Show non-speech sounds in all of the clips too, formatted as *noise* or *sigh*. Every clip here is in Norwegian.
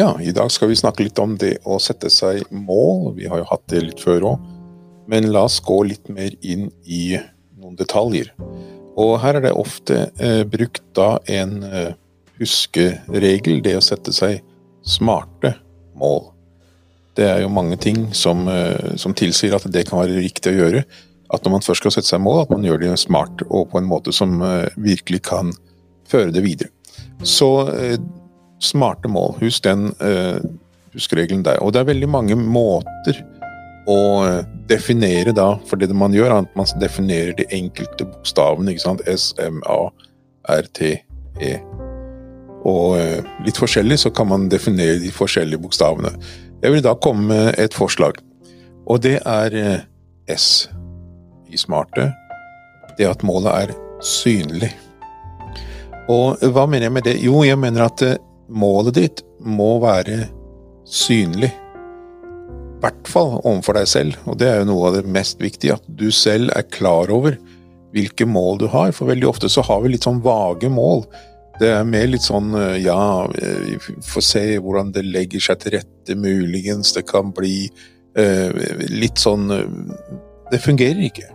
Ja, i dag skal vi snakke litt om det å sette seg mål. Vi har jo hatt det litt før òg. Men la oss gå litt mer inn i noen detaljer. Og her er det ofte eh, brukt da en eh, huskeregel, det å sette seg smarte mål. Det er jo mange ting som, eh, som tilsier at det kan være riktig å gjøre. At når man først skal sette seg mål, at man gjør det smart og på en måte som eh, virkelig kan føre det videre. Så eh, smarte mål. Husk den uh, huskeregelen der. Og det er veldig mange måter å eh, definere da, for det man gjør, er at man definerer de enkelte bokstavene. ikke sant? S, M, A, R, T, E. Og uh, litt forskjellig så kan man definere de forskjellige bokstavene. Jeg vil da komme med et forslag, og det er uh, S i smarte. Det at målet er synlig. Og hva mener jeg med det? Jo, jeg mener at målet ditt må være synlig. I hvert fall overfor deg selv, og det er jo noe av det mest viktige. At du selv er klar over hvilke mål du har, for veldig ofte så har vi litt sånn vage mål. Det er mer litt sånn ja, vi får se hvordan det legger seg til rette, muligens det kan bli eh, litt sånn Det fungerer ikke.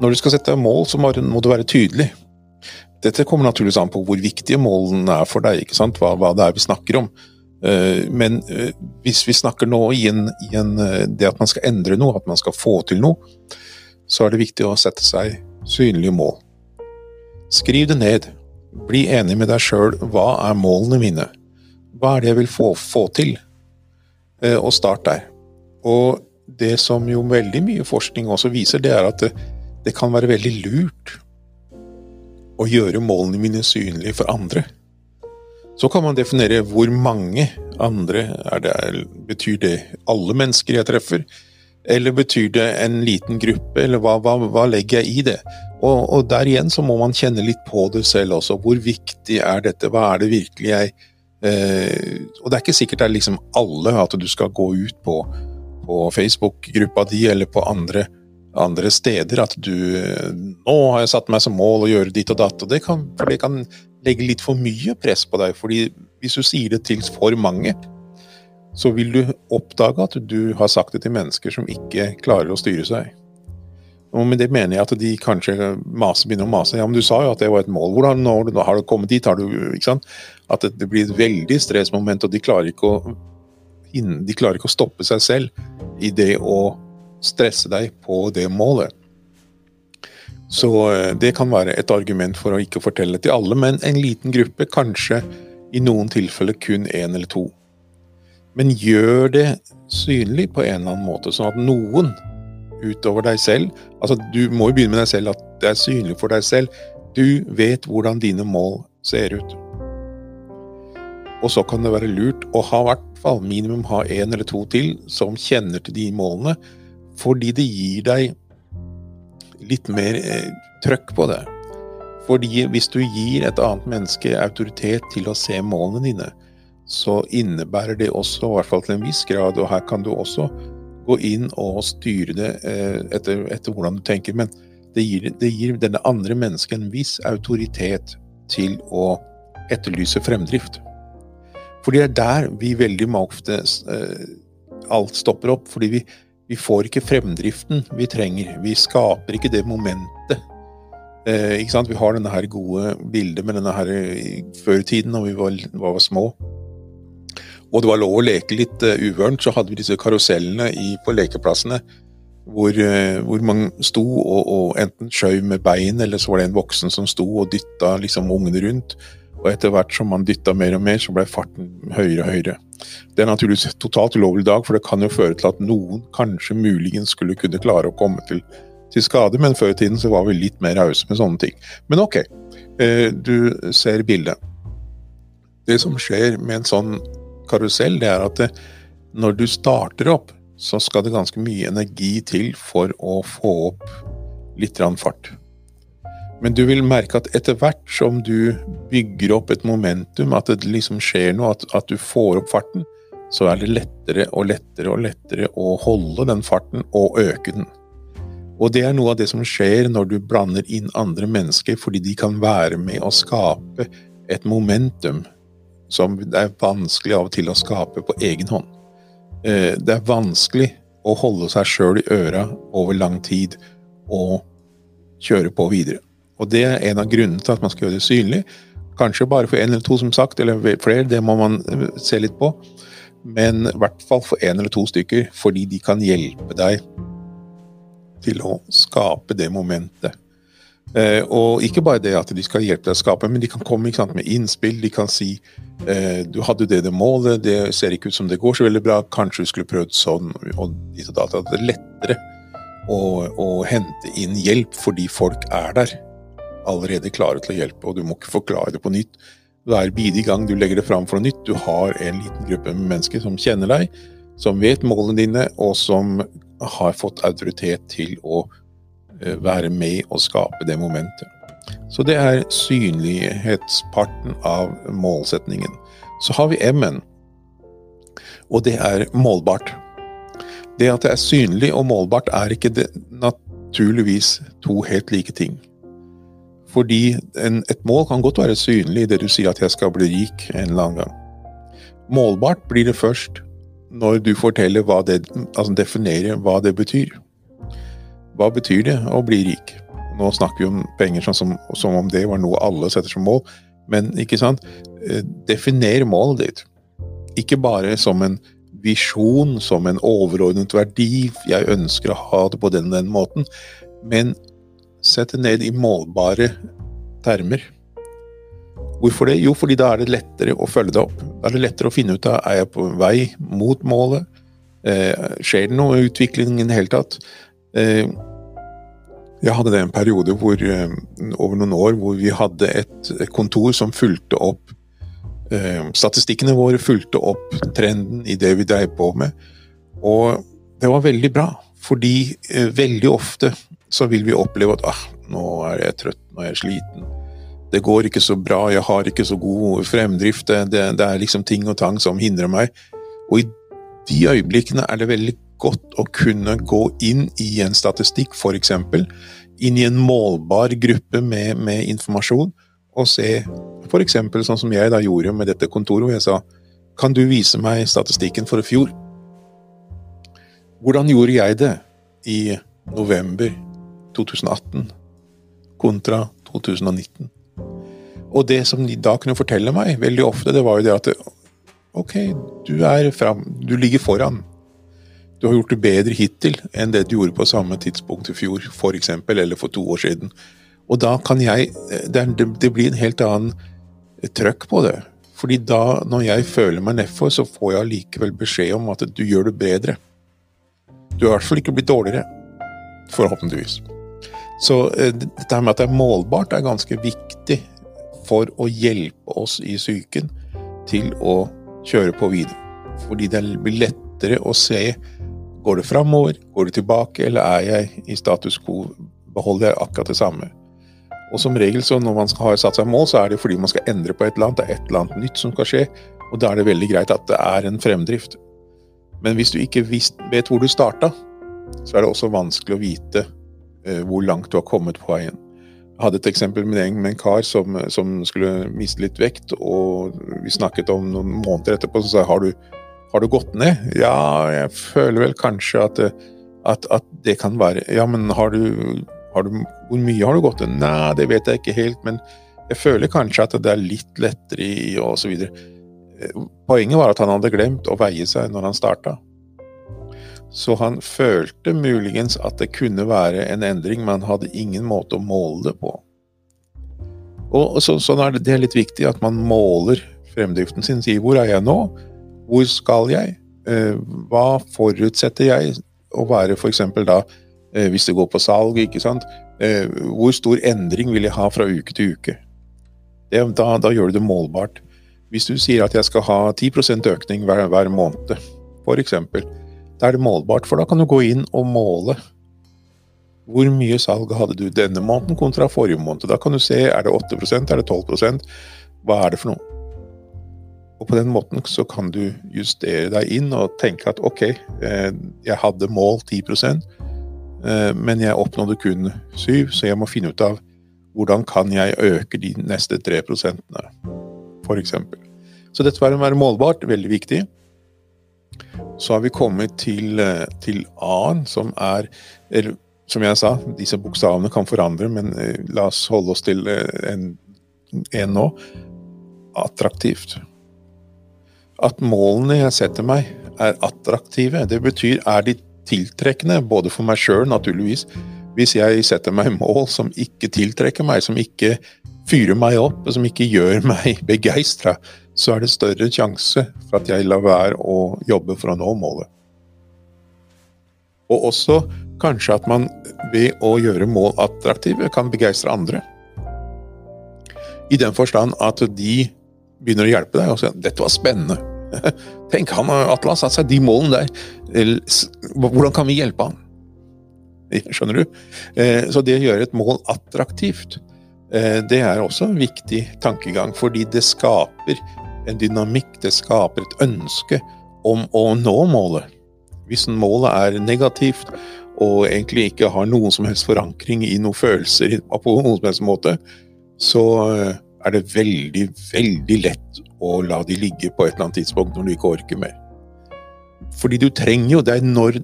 Når du skal sette deg mål, så må du være tydelig. Dette kommer naturligvis an på hvor viktige målene er for deg, ikke? Hva, hva det er vi snakker om. Eh, men eh, hvis vi snakker nå i, en, i en, eh, det at man skal endre noe, at man skal få til noe, så er det viktig å sette seg synlige mål. Skriv det ned. Bli enig med deg sjøl. Hva er målene mine? Hva er det jeg vil få, få til? Og start der. Og det som jo veldig mye forskning også viser, det er at det, det kan være veldig lurt å gjøre målene mine synlige for andre. Så kan man definere hvor mange andre det, Betyr det alle mennesker jeg treffer? Eller betyr det en liten gruppe, eller hva, hva, hva legger jeg i det? Og, og, der igjen så må man kjenne litt på det selv også. Hvor viktig er dette? Hva er det virkelig jeg eh, Og det er ikke sikkert det er liksom alle at du skal gå ut på, på Facebook-gruppa di eller på andre andre steder at du Nå har jeg satt meg som mål å gjøre ditt og datt. Og det kan, det kan legge litt for mye press på deg. fordi hvis du sier det til for mange, så vil du oppdage at du har sagt det til mennesker som ikke klarer å styre seg. Og med det mener jeg at de kanskje maser, begynner å mase. Ja, men du sa jo at det var et mål. Hvordan du, har du kommet dit? Har du, ikke sant? At det, blir et veldig stressmoment, og de klarer å, de klarer ikke å stoppe seg selv i det å stresse deg på det målet. Så eh, det kan være et argument for å ikke fortelle til alle, men en liten gruppe, kanskje i noen tilfeller kun én eller to. Men gjør det synlig på en eller annen måte, sånn at noen utover deg selv Altså, du må jo begynne med deg selv, at det er synlig for deg selv. Du vet hvordan dine mål ser ut. Og så kan det være lurt å ha hvert fall minimum ha én eller to til som kjenner til de målene, fordi det gir deg litt mer eh, trøkk på det. Fordi hvis du gir et annet menneske autoritet til å se målene dine, så innebærer det også, i hvert fall til en viss grad, og her kan du også gå inn og styre det eh, etter, etter hvordan du tenker, men det gir, det gir denne andre mennesket en viss autoritet til å etterlyse fremdrift. Fordi det er der vi veldig ofte eh, alt stopper opp. fordi vi, vi får ikke fremdriften vi trenger. Vi skaper ikke det momentet. Eh, ikke sant? Vi har denne her gode bildet med denne her før i tiden, da vi var, var, små. Og det var lov å leke litt uh, uvørent, så hadde vi disse karusellene i, på lekeplassene. Hvor, uh, hvor, man sto og, og enten skjøv med bein, eller så var det en voksen som sto og dytta liksom, ungene rundt. Og etter hvert som man dytta mer og mer, så ble farten høyere og høyere. Det er naturligvis totalt ulovlig i dag, for det kan jo føre til at noen kanskje muligens skulle kunne klare å komme til, til skade, men før i tiden så var vi litt mer rause med sånne ting. Men ok, eh, du ser bildet. Det som skjer med en sånn karusell, det er at det, når du starter opp, så skal det ganske mye energi til for å få opp litt fart. Men du vil merke at etter hvert som du bygger opp et momentum, at det liksom skjer noe, at, at du får opp farten, så er det lettere og lettere og lettere å holde den farten og øke den. Og det er noe av det som skjer når du blander inn andre mennesker, fordi de kan være med å skape et momentum som det er vanskelig av og til å skape på egen hånd. Eh, det er vanskelig å holde seg sjøl i øra over lang tid og kjøre på videre. Og Det er en av grunnene til at man skal gjøre det synlig. Kanskje bare for en eller to, som sagt, eller flere, det må man eh, se litt på. Men i hvert fall for en eller to stykker, fordi de kan hjelpe deg til å skape det momentet. Eh, og ikke bare det at de skal hjelpe deg å skape, men de kan komme sant, med innspill. De kan si eh, du hadde det det målet, det ser ikke ut som det går så veldig bra, kanskje du skulle prøvd sånn. og ditt og datt. Det er lettere å, å, hente inn hjelp fordi folk er der. Allerede klare til å hjelpe, og du må ikke forklare det på nytt. Det er bidig gang du legger det fram for noe nytt, du har en liten gruppe med mennesker som kjenner deg, som vet målene dine, og som har fått autoritet til å eh, være med og skape det momentet. Så det er synlighetsparten av målsetningen. Så har vi M-en, og det er målbart. Det at det er synlig og målbart, er ikke det, naturligvis to helt like ting. Fordi en, et mål kan godt være synlig i det du sier at 'jeg skal bli rik' en eller annen gang. Målbart blir det først når du forteller hva det, altså definerer hva det betyr. Hva betyr det å bli rik? Nå snakker vi om penger sånn som, som, om det var noe alle setter som mål, men ikke sant? Eh, definer målet ditt. Ikke bare som en visjon, som en overordnet verdi, jeg ønsker å ha det på den og den måten, men sett det ned i målbare termer. Hvorfor det? Jo, fordi da er det lettere å følge det opp. Da er det lettere å finne ut av er jeg på vei mot målet. Eh, skjer det noe utvikling i det hele tatt? Eh, jeg hadde det en periode hvor, eh, over noen år hvor vi hadde et kontor som fulgte opp eh, Statistikkene våre fulgte opp trenden i det vi drev på med. Og det var veldig bra, fordi eh, veldig ofte så vil vi oppleve at ah, nå er jeg trøtt, nå er jeg sliten det går ikke så bra, jeg har ikke så god fremdrift, det, det, er liksom ting og tang som hindrer meg. Og i de øyeblikkene er det veldig godt å kunne gå inn i en statistikk, f.eks. Inn i en målbar gruppe med, med informasjon, og se f.eks. sånn som jeg da gjorde med dette kontoret, hvor jeg sa kan du vise meg statistikken for i fjor? Hvordan gjorde jeg det i november 2018 kontra 2019? Og det som de da kunne fortelle meg veldig ofte, det var jo det at Ok, du er fram, du ligger foran. Du har gjort det bedre hittil enn det du gjorde på samme tidspunkt i fjor, eksempel, eller for to år siden. Og da kan jeg Det, det blir en helt annen trøkk på det. Fordi da, når jeg føler meg nedfor, så får jeg likevel beskjed om at du gjør det bedre. Du har i hvert fall ikke blitt dårligere. Forhåpentligvis. Så eh, dette med at det er målbart, er ganske viktig for å hjelpe oss i psyken til å kjøre på videre. Fordi det blir lettere å se går det framover, går det tilbake, eller er jeg i status quo, beholder jeg akkurat det samme. Og som regel så når man har satt seg mål, så er det fordi man skal endre på et eller annet, det er et eller annet nytt som skal skje, og da er det veldig greit at det er en fremdrift. Men hvis du ikke vet hvor du starta, så er det også vanskelig å vite hvor langt du har kommet på veien Jeg hadde et eksempel med en, kar som, som, skulle miste litt vekt, og vi snakket om noen måneder etterpå, så sa jeg har du, har du gått ned? Ja, jeg føler vel kanskje at, at, at det kan være Ja, men har du, har du, Hvor mye har du gått ned? Nei, det vet jeg ikke helt, men jeg føler kanskje at det er litt lettere i og så videre. Poenget var at han hadde glemt å veie seg når han starta. Så han følte muligens at det kunne være en endring, men hadde ingen måte å måle det på. Og så, sånn er det, det er litt viktig at man måler fremdriften sin. Sier hvor er jeg nå? Hvor skal jeg? Eh, hva forutsetter jeg å være f.eks. da, eh, hvis det går på salg, ikke sant? Eh, hvor stor endring vil jeg ha fra uke til uke? Det, da, da, gjør du det målbart. Hvis du sier at jeg skal ha 10% økning hver, hver måned, f.eks., da er det målbart, for da kan du gå inn og måle. Hvor mye salg hadde du denne måneden kontra forrige måned? Da kan du se er det 8 er det 12% hva er det for noe? Og På den måten så kan du justere deg inn og tenke at ok, eh, jeg hadde mål 10 eh, men jeg oppnådde kun 7 så jeg må finne ut av hvordan kan jeg øke de neste 3 prosentene, for eksempel. Så dette må være målbart, veldig viktig. Så har vi kommet til, eh, til A-en, som er eller, Som jeg sa, disse bokstavene kan forandre, men eh, la oss holde oss til en, en nå. Attraktivt. At målene jeg setter meg, er attraktive. Det betyr er de tiltrekkende, både for meg sjøl, naturligvis. Hvis jeg setter meg mål som ikke tiltrekker meg, som ikke fyrer meg opp, og som ikke gjør *laughs* meg begeistra, så er det større sjanse for at jeg lar være å jobbe for å nå målet. Og også kanskje at man ved å gjøre mål attraktive kan begeistre andre. I den forstand at de begynner å hjelpe deg og sier 'dette var spennende'. *laughs* Tenk, han Atle har satt seg de målene der. Hvordan kan vi hjelpe han? *laughs* Skjønner du? Eh, så det å gjøre et mål attraktivt, det er også en viktig tankegang, fordi det skaper en dynamikk, det skaper et ønske om å nå målet. Hvis målet er negativt og egentlig ikke har noen som helst forankring i noen følelser *laughs* på noen som helst måte, så eh, er det veldig, veldig lett å la de ligge på et eller annet tidspunkt når du ikke orker mer. Fordi du trenger jo det når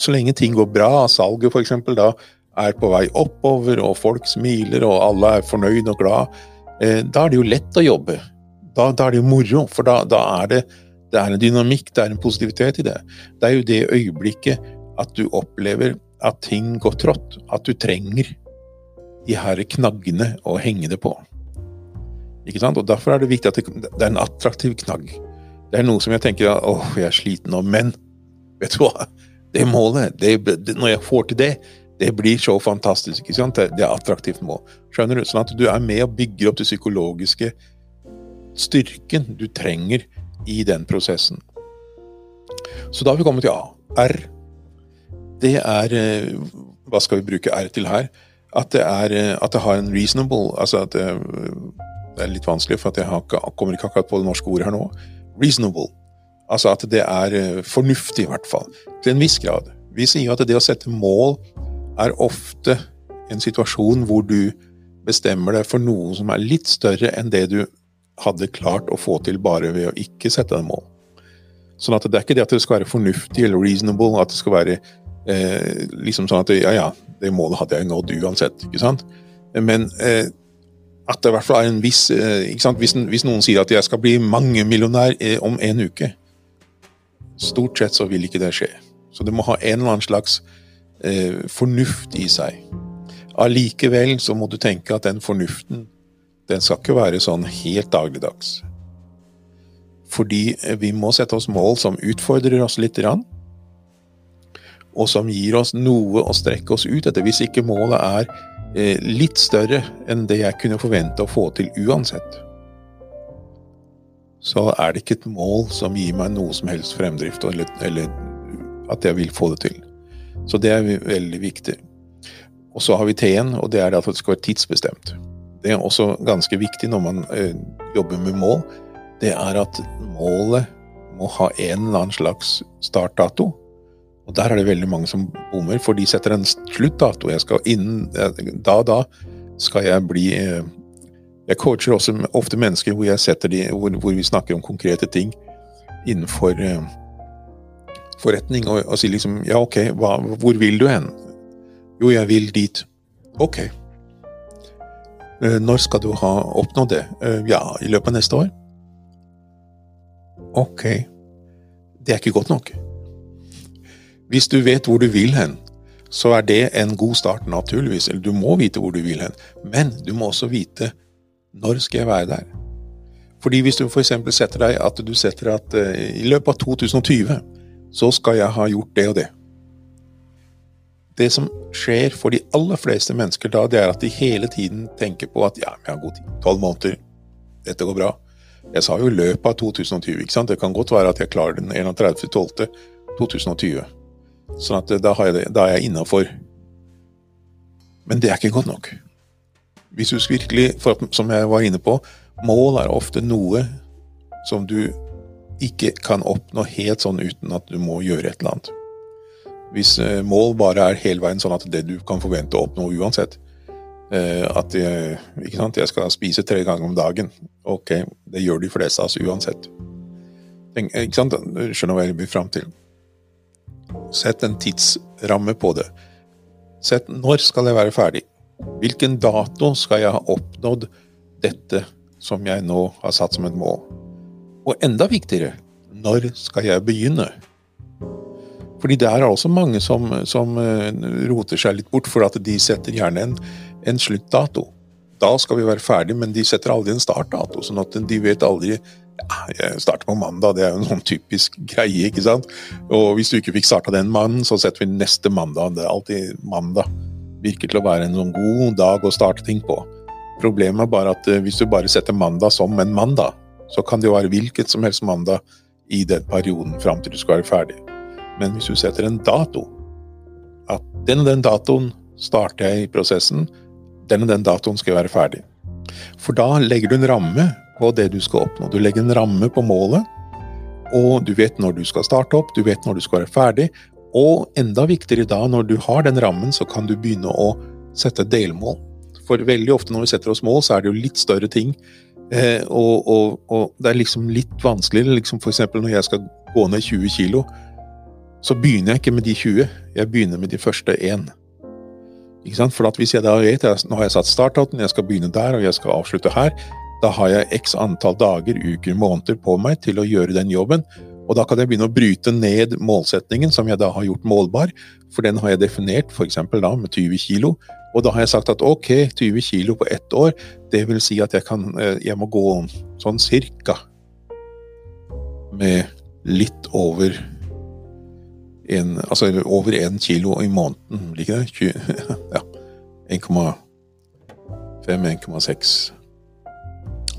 Så lenge ting går bra, salget f.eks. da er på vei oppover, og folk smiler, og alle er fornøyd og glad, eh, da er det jo lett å jobbe. Da, da er det jo moro, for da, da er det, det er en dynamikk, det er en positivitet i det. Det er jo det øyeblikket at du opplever at ting går trått, at du trenger de her knaggene å henge det på. Ikke sant? Og Derfor er det viktig at det, det er en attraktiv knagg. Det er noe som jeg tenker åh, jeg er sliten nå, men vet du hva? Det målet, det, det, når jeg får til det, det blir så fantastisk. ikke sant? Det, er attraktivt mål. Skjønner du? Sånn at du er med og bygger opp den psykologiske styrken du trenger i den prosessen. Så da har vi kommet til A. R. Det er eh, Hva skal vi bruke R til her? At det, er, eh, at det har en reasonable Altså at det, det er litt vanskelig, for jeg har, kommer ikke akkurat på det norske ordet her nå. Reasonable. Altså at det er eh, fornuftig, i hvert fall. Til en viss grad. Vi sier jo at det å sette mål er ofte en situasjon hvor du bestemmer deg for noe som er litt større enn det du hadde klart å få til bare ved å ikke sette deg mål. Sånn at det er ikke det at det skal være fornuftig eller reasonable, at det skal være eh, liksom sånn at ja, ja, det målet hadde jeg nådd uansett, ikke sant? Men eh, at det i hvert fall er en viss eh, hvis, hvis, noen sier at jeg skal bli mangemillionær eh, om en uke Stort sett så vil ikke det skje. Så det må ha en eller annen slags eh, fornuft i seg. Allikevel så må du tenke at den fornuften den skal ikke være sånn helt dagligdags. Fordi eh, vi må sette oss mål som utfordrer oss litt, og som gir oss noe å strekke oss ut etter. Hvis ikke målet er Eh, litt større enn det jeg kunne forvente å få til uansett. Så er det ikke et mål som gir meg noe som helst fremdrift, eller, eller at jeg vil få det til. Så det er veldig viktig. Og så har vi T-en, og det er at det skal være tidsbestemt. Det er også ganske viktig når man eh, jobber med mål. Det er at målet må ha en eller annen slags startdato, og der er det veldig mange som bommer, for de setter en sluttdato. Jeg skal innen da og da skal jeg bli eh, Jeg coacher også ofte mennesker hvor, de, hvor, hvor vi snakker om konkrete ting innenfor forretning, og, og si liksom Ja, ok, hva, hvor vil du hen? Jo, jeg vil dit. Ok. Uh, når skal du ha oppnådd det? Uh, ja, i løpet av neste år. Ok. Det er ikke godt nok. Hvis du vet hvor du vil hen, så er det en god start, naturligvis. Eller du må vite hvor du vil hen, men du må også vite når skal jeg være der. Fordi hvis du f.eks. setter deg at du setter at uh, i løpet av 2020 så skal jeg ha gjort det og det. Det som skjer for de aller fleste mennesker da, det er at de hele tiden tenker på at ja, vi har god tid. Tolv måneder. Dette går bra. Jeg sa jo i løpet av 2020. ikke sant? Det kan godt være at jeg klarer den 31.12.2020. Sånn at da, jeg, da er jeg innafor. Men det er ikke godt nok. Hvis du virkelig, for, som jeg var inne på, mål er ofte noe som du ikke kan oppnå helt sånn uten at du må gjøre et eller annet. Hvis eh, mål bare er hele veien sånn at det du kan forvente å oppnå uansett, Eh, at jeg, jeg, skal spise tre ganger om dagen. Ok, det gjør de fleste av oss uansett. Tenk, ikke sant? Skjønner hva jeg vil fram til. Sett en tidsramme på det. Sett når skal jeg være ferdig? Hvilken dato skal jeg ha oppnådd dette som jeg nå har satt som et mål? Og enda viktigere, når skal jeg begynne? Fordi det er også mange som, som eh, roter seg litt bort, for at de setter gjerne en en sluttdato. Da skal vi være ferdig, men de setter aldri en startdato. sånn at de vet aldri jeg starter på mandag, det er jo en sånn typisk greie, ikke sant. Og hvis du ikke fikk starta den mannen, så setter vi neste mandag. Det er alltid mandag. Virker til å være en sånn god dag å starte ting på. Problemet er bare at eh, hvis du bare setter mandag som en mandag, så kan det jo være hvilket som helst mandag i den perioden fram til du skal være ferdig. Men hvis du setter en dato, at den og den datoen starter jeg i prosessen, den og den datoen skal jeg være ferdig. For da legger du en ramme på det du skal oppnå. Du legger en ramme på målet, og du vet når du skal starte opp, du vet når du skal være ferdig. Og enda viktigere da, når du har den rammen, så kan du begynne å sette delmål. For veldig ofte når vi setter oss mål, så er det jo litt større ting. Eh, og, og, og, det er liksom litt vanskeligere. Liksom eksempel når jeg skal gå ned 20 kilo, så begynner jeg ikke med de 20, jeg begynner med de første 1. Ikke sant? For hvis jeg da vet jeg, nå har jeg satt startdaten, jeg skal begynne der og jeg skal avslutte her, da har jeg x antall dager, uker, måneder på meg til å gjøre den jobben. Og da kan jeg begynne å bryte ned målsetningen, som jeg da har gjort målbar. For den har jeg definert, f.eks. med 20 kilo. Og da har jeg sagt at ok, 20 kilo på ett år, det vil si at jeg, kan, eh, jeg må gå sånn cirka med litt over en, altså over én kilo i måneden, blir ikke det? 20, *laughs* ja. 1,5-1,6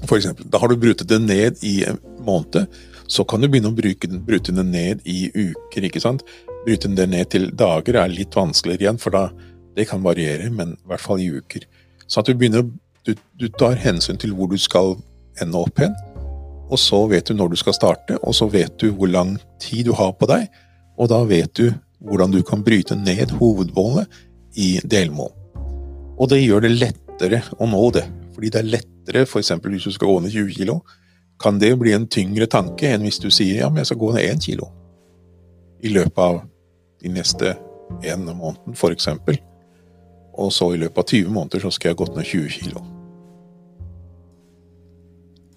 for eksempel. Da har du brutet det ned i en måned. Så kan du begynne å bruke, bryte den ned i uker. ikke sant? Bryte det ned til dager er litt vanskeligere igjen, for da, det kan variere, men i hvert fall i uker. Så at du begynner, du, du tar hensyn til hvor du skal ende opp hen, og så vet du når du skal starte, og så vet du hvor lang tid du har på deg, og da vet du hvordan du kan bryte ned hovedmålet i delmål. Og det gjør det lettere å nå det, fordi det er lettere f.eks. hvis du skal gå ned 20 kilo, kan det bli en tyngre tanke enn hvis du sier ja, men jeg skal gå ned 1 kilo i løpet av de neste en måneden, f.eks. Og så i løpet av 20 måneder så skal jeg ha gått ned 20 kilo.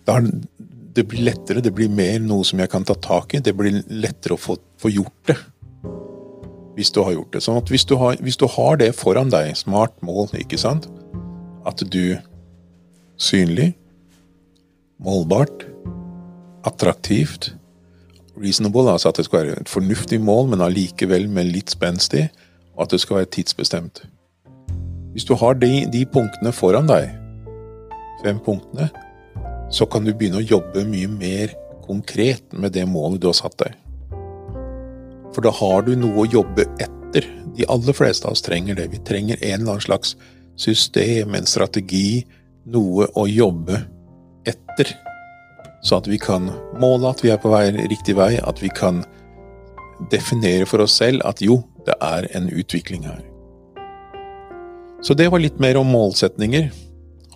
Da det blir lettere, det blir mer noe som jeg kan ta tak i. Det blir lettere å få, få gjort det. Hvis du har gjort det. Sånn at hvis du, har, hvis du har det foran deg, smart mål, ikke sant At du Synlig, målbart, attraktivt, reasonable, altså at det skal være et fornuftig mål, men allikevel med litt spenstig, og at det skal være tidsbestemt. Hvis du har de, de punktene foran deg, fem punktene, så kan du begynne å jobbe mye mer konkret med det målet du har satt deg. For da har du noe å jobbe etter. De aller fleste av oss trenger det. Vi trenger en eller annen slags system, en strategi, noe å jobbe etter. Så at vi kan måle at vi er på vei riktig vei, at vi kan definere for oss selv at jo, det er en utvikling her. Så det var litt mer om målsetninger.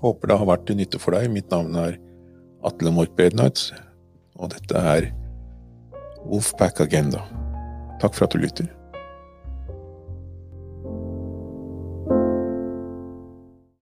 Håper det har vært til nytte for deg. Mitt navn er Atle Mork Brednights, og dette er Wolfpack Agenda. Takk for at du lytter.